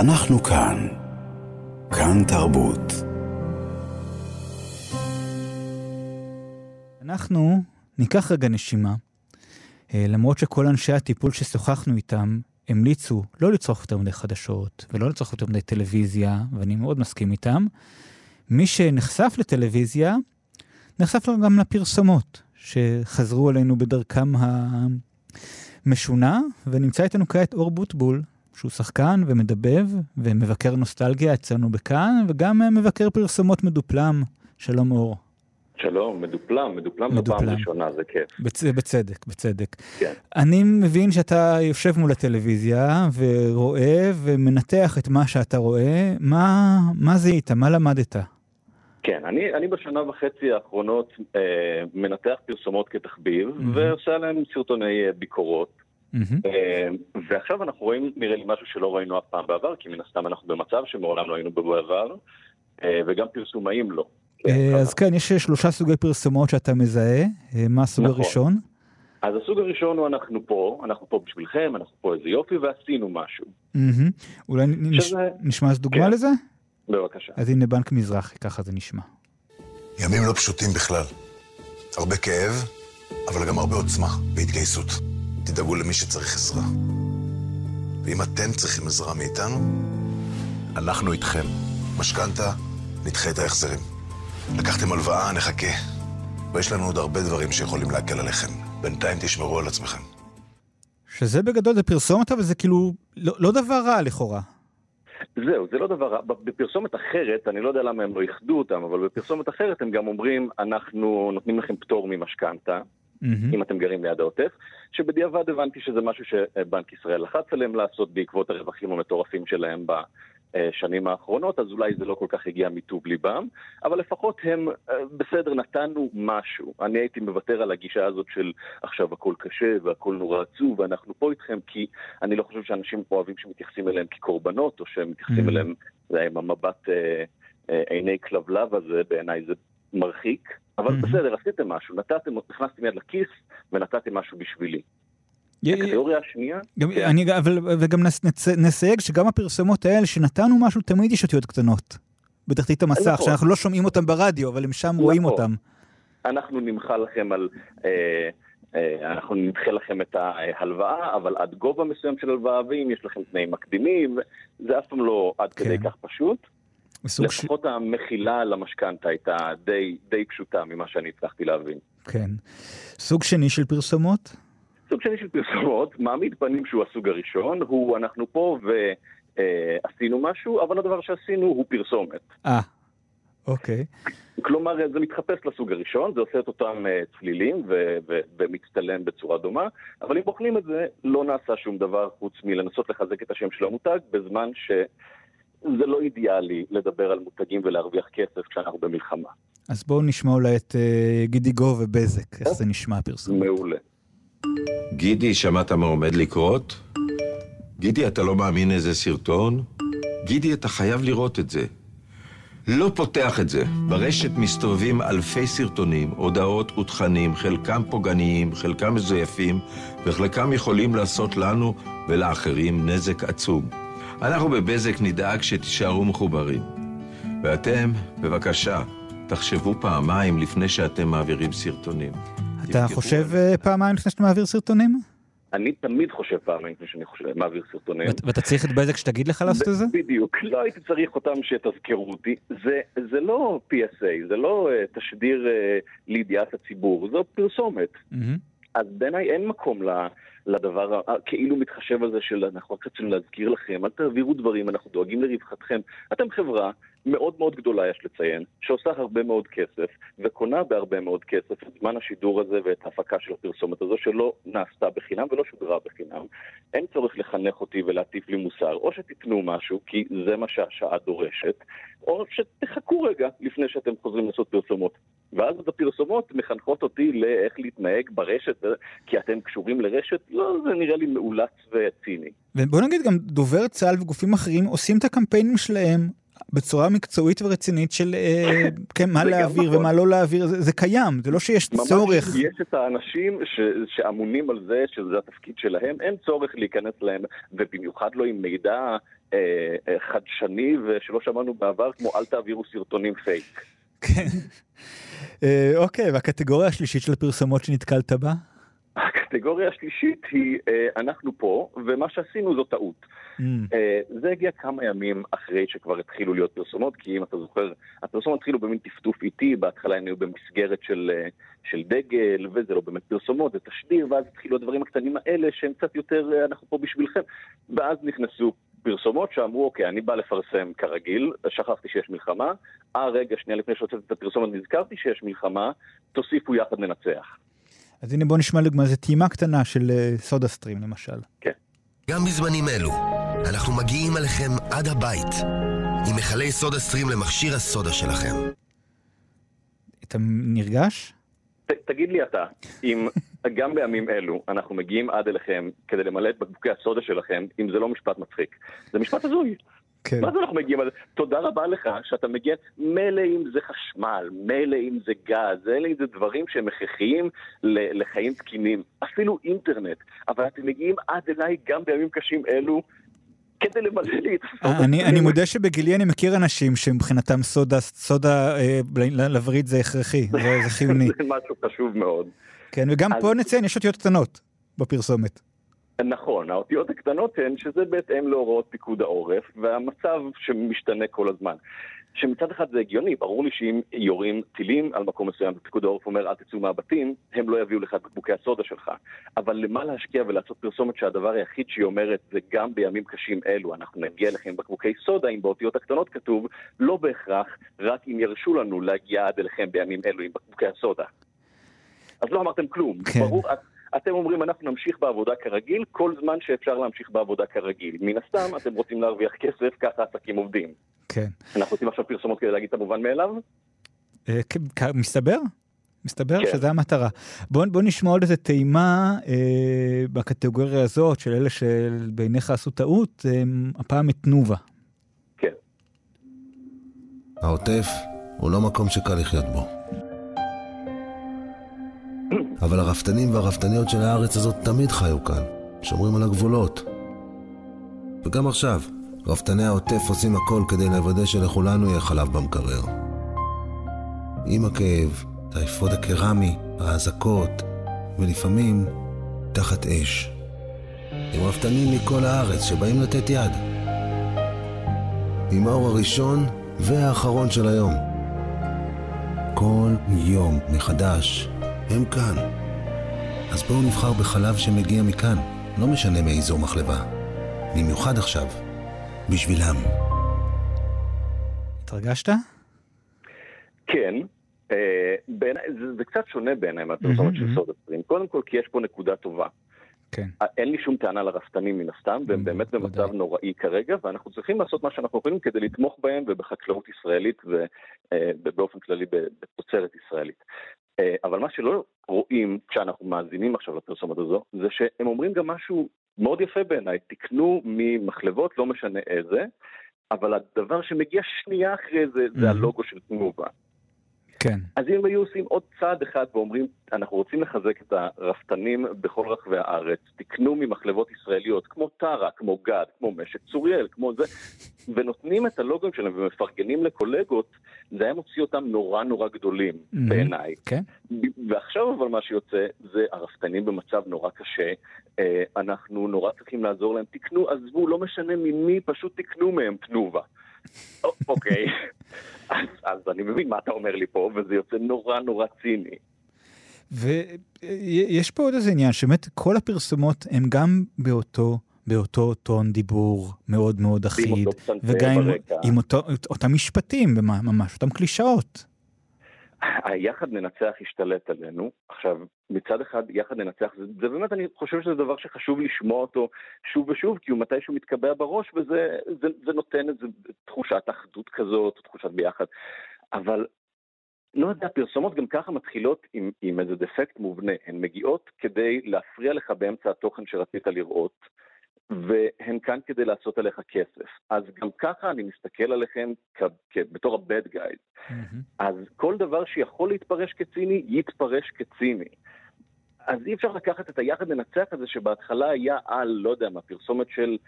אנחנו כאן. כאן תרבות. אנחנו ניקח רגע נשימה, אה, למרות שכל אנשי הטיפול ששוחחנו איתם המליצו לא לצרוך יותר מדי חדשות ולא לצרוך יותר מדי טלוויזיה, ואני מאוד מסכים איתם. מי שנחשף לטלוויזיה, נחשף גם לפרסומות שחזרו עלינו בדרכם המשונה, ונמצא איתנו כעת אור בוטבול, שהוא שחקן ומדבב ומבקר נוסטלגיה אצלנו בכאן, וגם מבקר פרסומות מדופלם. שלום אור. שלום, מדופלם, מדופלם, מדופלם. בפעם ראשונה, זה כיף. בצ... בצדק, בצדק. כן. אני מבין שאתה יושב מול הטלוויזיה ורואה ומנתח את מה שאתה רואה. מה, מה זיהית? מה למדת? כן, אני, אני בשנה וחצי האחרונות אה, מנתח פרסומות כתחביב, mm-hmm. ועושה עליהן סרטוני אה, ביקורות. Mm-hmm. ועכשיו אנחנו רואים, נראה לי, משהו שלא ראינו אף פעם בעבר, כי מן הסתם אנחנו במצב שמעולם לא היינו בו בעבר, אה, וגם פרסומאים לא. כן, אה, אז כן, יש שלושה סוגי פרסומות שאתה מזהה. מה הסוג נכון. הראשון? אז הסוג הראשון הוא אנחנו פה, אנחנו פה בשבילכם, אנחנו פה איזה יופי ועשינו משהו. אולי שזה... נשמע איזה דוגמה כן. לזה? בבקשה. אז הנה בנק מזרחי, ככה זה נשמע. ימים לא פשוטים בכלל. הרבה כאב, אבל גם הרבה עוצמה והתגייסות. תדאגו למי שצריך עזרה. ואם אתם צריכים עזרה מאיתנו, אנחנו איתכם. משכנתה, נדחה את ההחזרים. לקחתם הלוואה, נחכה. ויש לנו עוד הרבה דברים שיכולים להקל עליכם. בינתיים תשמרו על עצמכם. שזה בגדול זה פרסומת, אבל זה כאילו לא, לא דבר רע לכאורה. זהו, זה לא דבר רע. בפרסומת אחרת, אני לא יודע למה הם לא איחדו אותם, אבל בפרסומת אחרת הם גם אומרים, אנחנו נותנים לכם פטור ממשכנתה, mm-hmm. אם אתם גרים ליד העוטף, שבדיעבד הבנתי שזה משהו שבנק ישראל לחץ עליהם לעשות בעקבות הרווחים המטורפים שלהם בשנים האחרונות, אז אולי זה לא כל כך הגיע מטוב ליבם, אבל לפחות הם, אה, בסדר, נתנו משהו. אני הייתי מוותר על הגישה הזאת של עכשיו הכל קשה והכל נורא עצוב ואנחנו פה איתכם, כי אני לא חושב שאנשים אוהבים שמתייחסים אליהם כקורבנות, או שהם מתייחסים mm-hmm. אליהם, זה עם המבט אה, אה, עיני כלבלב הזה, בעיניי זה מרחיק. אבל mm-hmm. בסדר, עשיתם משהו, נתתם, נכנסתם יד לכיס ונתתם משהו בשבילי. התיאוריה השנייה... גם, כן. אני, אבל, וגם נס, נסייג שגם הפרסומות האלה שנתנו משהו, תמיד יש אותיות קטנות. בתחתית המסך, נכון. שאנחנו לא שומעים אותם ברדיו, אבל הם שם נכון. רואים אותם. אנחנו נמחה לכם על... אה, אה, אנחנו נדחה לכם את ההלוואה, אבל עד גובה מסוים של הלוואה, ואם יש לכם תנאים מקדימים, זה אף פעם לא עד כן. כדי כך פשוט. לפחות ש... המחילה למשכנתה הייתה די, די פשוטה ממה שאני הצלחתי להבין. כן. סוג שני של פרסומות? סוג שני של פרסומות, מעמיד פנים שהוא הסוג הראשון, הוא אנחנו פה ועשינו אה, משהו, אבל הדבר שעשינו הוא פרסומת. אה, אוקיי. כלומר, זה מתחפש לסוג הראשון, זה עושה את אותם uh, צלילים ו- ו- ומצטלם בצורה דומה, אבל אם בוחנים את זה, לא נעשה שום דבר חוץ מלנסות לחזק את השם של המותג, בזמן ש... זה לא אידיאלי לדבר על מותגים ולהרוויח כסף כשאנחנו במלחמה. אז בואו נשמע אולי את uh, גידי גו ובזק, איך זה נשמע הפרסום. מעולה. גידי, שמעת מה עומד לקרות? גידי, אתה לא מאמין איזה סרטון? גידי, אתה חייב לראות את זה. לא פותח את זה. ברשת מסתובבים אלפי סרטונים, הודעות ותכנים, חלקם פוגעניים, חלקם מזויפים, וחלקם יכולים לעשות לנו ולאחרים נזק עצום. אנחנו בבזק נדאג שתישארו מחוברים. ואתם, בבקשה, תחשבו פעמיים לפני שאתם מעבירים סרטונים. אתה חושב אה, פעמיים לפני שאתה מעביר סרטונים? אני תמיד חושב פעמיים לפני שאני חושב, מעביר סרטונים. ואתה צריך את בזק שתגיד לך לעשות את זה? בדיוק, לא הייתי צריך אותם שתזכרו אותי. זה, זה לא PSA, זה לא uh, תשדיר uh, לידיעת הציבור, זו פרסומת. Mm-hmm. אז בעיניי אין מקום ל... לדבר הכאילו מתחשב הזה של אנחנו רק רצינו להזכיר לכם, אל תעבירו דברים, אנחנו דואגים לרווחתכם. אתם חברה מאוד מאוד גדולה, יש לציין, שעושה הרבה מאוד כסף, וקונה בהרבה מאוד כסף את זמן השידור הזה ואת ההפקה של הפרסומת הזו, שלא נעשתה בחינם ולא שודרה בחינם. אין צורך לחנך אותי ולהטיף לי מוסר, או שתקנו משהו, כי זה מה שהשעה דורשת, או שתחכו רגע לפני שאתם חוזרים לעשות פרסומות. ואז את הפרסומות מחנכות אותי לאיך להתנהג ברשת, כי אתם קשורים לרשת, לא, זה נראה לי מאולץ וציני. ובוא נגיד גם דובר צה"ל וגופים אחרים עושים את הקמפיינים שלהם בצורה מקצועית ורצינית של אה, כן, מה להעביר נכון. ומה לא להעביר, זה, זה קיים, זה לא שיש ממש צורך. ממש יש את האנשים ש, שאמונים על זה, שזה התפקיד שלהם, אין צורך להיכנס להם, ובמיוחד לא עם מידע אה, אה, חדשני ושלא שמענו בעבר, כמו אל תעבירו סרטונים פייק. כן. אה, אוקיי, והקטגוריה השלישית של הפרסומות שנתקלת בה? הקטגוריה השלישית היא, אה, אנחנו פה, ומה שעשינו זו טעות. Mm. אה, זה הגיע כמה ימים אחרי שכבר התחילו להיות פרסומות, כי אם אתה זוכר, הפרסומות התחילו במין טפטוף איטי, בהתחלה הם היו במסגרת של, של דגל, וזה לא באמת פרסומות, זה תשדיר, ואז התחילו הדברים הקטנים האלה שהם קצת יותר, אנחנו פה בשבילכם. ואז נכנסו פרסומות שאמרו, אוקיי, אני בא לפרסם כרגיל, שכחתי שיש מלחמה, אה, רגע, שנייה לפני שהוצאתי את הפרסומת נזכרתי שיש מלחמה, תוסיפו יחד ננצח. אז הנה בוא נשמע לגמרי, זו טעימה קטנה של סודה סטרים למשל. כן. גם בזמנים אלו, אנחנו מגיעים עליכם עד הבית, עם מכלי סודה סטרים למכשיר הסודה שלכם. אתה נרגש? ת, תגיד לי אתה, אם גם בימים אלו אנחנו מגיעים עד אליכם כדי למלא את בקבוקי הסודה שלכם, אם זה לא משפט מצחיק. זה משפט הזוי. כן. מה זה אנחנו מגיעים? תודה רבה לך שאתה מגיע, מילא אם זה חשמל, מילא אם זה גז, אלה אם זה דברים שהם הכרחיים לחיים תקינים, אפילו אינטרנט, אבל אתם מגיעים עד אליי גם בימים קשים אלו. כדי למלא לי את הסודה. אני, מודה שבגילי אני מכיר אנשים שמבחינתם סודה, סודה אה, לווריד זה הכרחי, זה חיוני. זה משהו חשוב מאוד. כן, וגם אז... פה נציין, יש אותיות קטנות בפרסומת. נכון, האותיות הקטנות הן שזה בהתאם להוראות פיקוד העורף והמצב שמשתנה כל הזמן. שמצד אחד זה הגיוני, ברור לי שאם יורים טילים על מקום מסוים ופיקוד העורף אומר אל תצאו מהבתים, הם לא יביאו לך את בקבוקי הסודה שלך. אבל למה להשקיע ולעשות פרסומת שהדבר היחיד שהיא אומרת זה גם בימים קשים אלו, אנחנו נגיע אליכם עם בקבוקי סודה, אם באותיות הקטנות כתוב, לא בהכרח, רק אם ירשו לנו להגיע עד אליכם בימים אלו עם בקבוקי הסודה. אז לא אמרתם כלום. כן. ברור, אתם אומרים אנחנו נמשיך בעבודה כרגיל, כל זמן שאפשר להמשיך בעבודה כרגיל. מן הסתם, אתם רוצים להרוויח כסף, ככה עסקים עובדים. כן. אנחנו עושים עכשיו פרסומות כדי להגיד את המובן מאליו? אה, כן, מסתבר? מסתבר כן. שזו המטרה. בוא, בוא נשמע עוד איזה טעימה אה, בקטגוריה הזאת של אלה שבעיניך עשו טעות, אה, הפעם את תנובה. כן. העוטף הוא לא מקום שקל לחיות בו. אבל הרפתנים והרפתניות של הארץ הזאת תמיד חיו כאן, שומרים על הגבולות. וגם עכשיו, רפתני העוטף עושים הכל כדי לוודא שלכולנו יהיה חלב במקרר. עם הכאב, האפוד הקרמי, האזעקות, ולפעמים תחת אש. עם רפתנים מכל הארץ שבאים לתת יד. עם האור הראשון והאחרון של היום. כל יום מחדש הם כאן. אז בואו נבחר בחלב שמגיע מכאן, לא משנה מאיזו מחלבה. במיוחד עכשיו, בשבילם. התרגשת? כן. אה, בין, זה, זה קצת שונה בעיניי מהפרסומת mm-hmm, של סודה סטרים. קודם כל כי יש פה נקודה טובה. כן. אין לי שום טענה לרפתנים מן הסתם, והם mm, באמת במצב נוראי כרגע, ואנחנו צריכים לעשות מה שאנחנו יכולים כדי לתמוך בהם ובחקלאות ישראלית ובאופן כללי בתוצרת ישראלית. אה, אבל מה שלא רואים כשאנחנו מאזינים עכשיו לפרסומת הזו, זה שהם אומרים גם משהו מאוד יפה בעיניי, תקנו ממחלבות, לא משנה איזה, אבל הדבר שמגיע שנייה אחרי זה, זה הלוגו של תנובה. כן. אז אם היו עושים עוד צעד אחד ואומרים, אנחנו רוצים לחזק את הרפתנים בכל רחבי הארץ, תקנו ממחלבות ישראליות, כמו טרה, כמו גד, כמו משק צוריאל, כמו זה, ונותנים את הלוגים שלהם ומפרגנים לקולגות, זה היה מוציא אותם נורא נורא גדולים mm-hmm. בעיניי. כן. ועכשיו אבל מה שיוצא, זה הרפתנים במצב נורא קשה, אה, אנחנו נורא צריכים לעזור להם, תקנו, עזבו, לא משנה ממי, פשוט תקנו מהם תנובה. אוקיי, אז, אז אני מבין מה אתה אומר לי פה, וזה יוצא נורא נורא ציני. ויש פה עוד איזה עניין, שבאמת כל הפרסומות הן גם באותו, באותו טון דיבור מאוד מאוד אחיד, וגם עם, אותו, אותם משפטים ממש, אותם קלישאות. היחד ננצח השתלט עלינו. עכשיו, מצד אחד, יחד ננצח, זה, זה באמת, אני חושב שזה דבר שחשוב לשמוע אותו שוב ושוב, כי הוא מתישהו מתקבע בראש, וזה זה, זה נותן איזו תחושת אחדות כזאת, תחושת ביחד. אבל לא יודע, פרסומות גם ככה מתחילות עם, עם איזה דפקט מובנה. הן מגיעות כדי להפריע לך באמצע התוכן שרצית לראות. והם כאן כדי לעשות עליך כסף. אז גם ככה אני מסתכל עליכם כ- כ- בתור ה-bad guys. Mm-hmm. אז כל דבר שיכול להתפרש כציני, יתפרש כציני. אז אי אפשר לקחת את היחד לנצח הזה שבהתחלה היה על, לא יודע מה, פרסומת של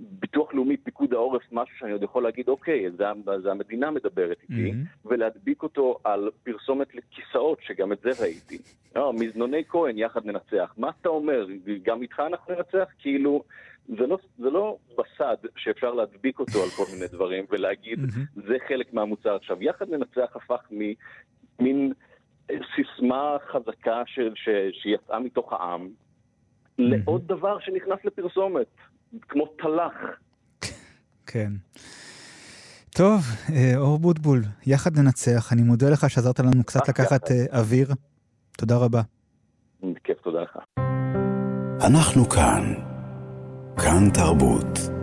ביטוח לאומי, פיקוד העורף, משהו שאני עוד יכול להגיד, אוקיי, זה, זה המדינה מדברת איתי, mm-hmm. ולהדביק אותו על פרסומת לכיסאות, שגם את זה ראיתי. לא, מזנוני כהן, יחד ננצח. מה אתה אומר? גם איתך אנחנו ננצח? כאילו, זה לא, זה לא בסד שאפשר להדביק אותו על כל מיני דברים ולהגיד, mm-hmm. זה חלק מהמוצר. עכשיו, יחד ננצח הפך ממין סיסמה חזקה של, ש, שיצאה מתוך העם, mm-hmm. לעוד דבר שנכנס לפרסומת. כמו תל"ח. כן. טוב, אה, אור בוטבול, יחד ננצח. אני מודה לך שעזרת לנו קצת לקחת אה, אוויר. תודה רבה. כיף, תודה לך. אנחנו כאן. כאן תרבות.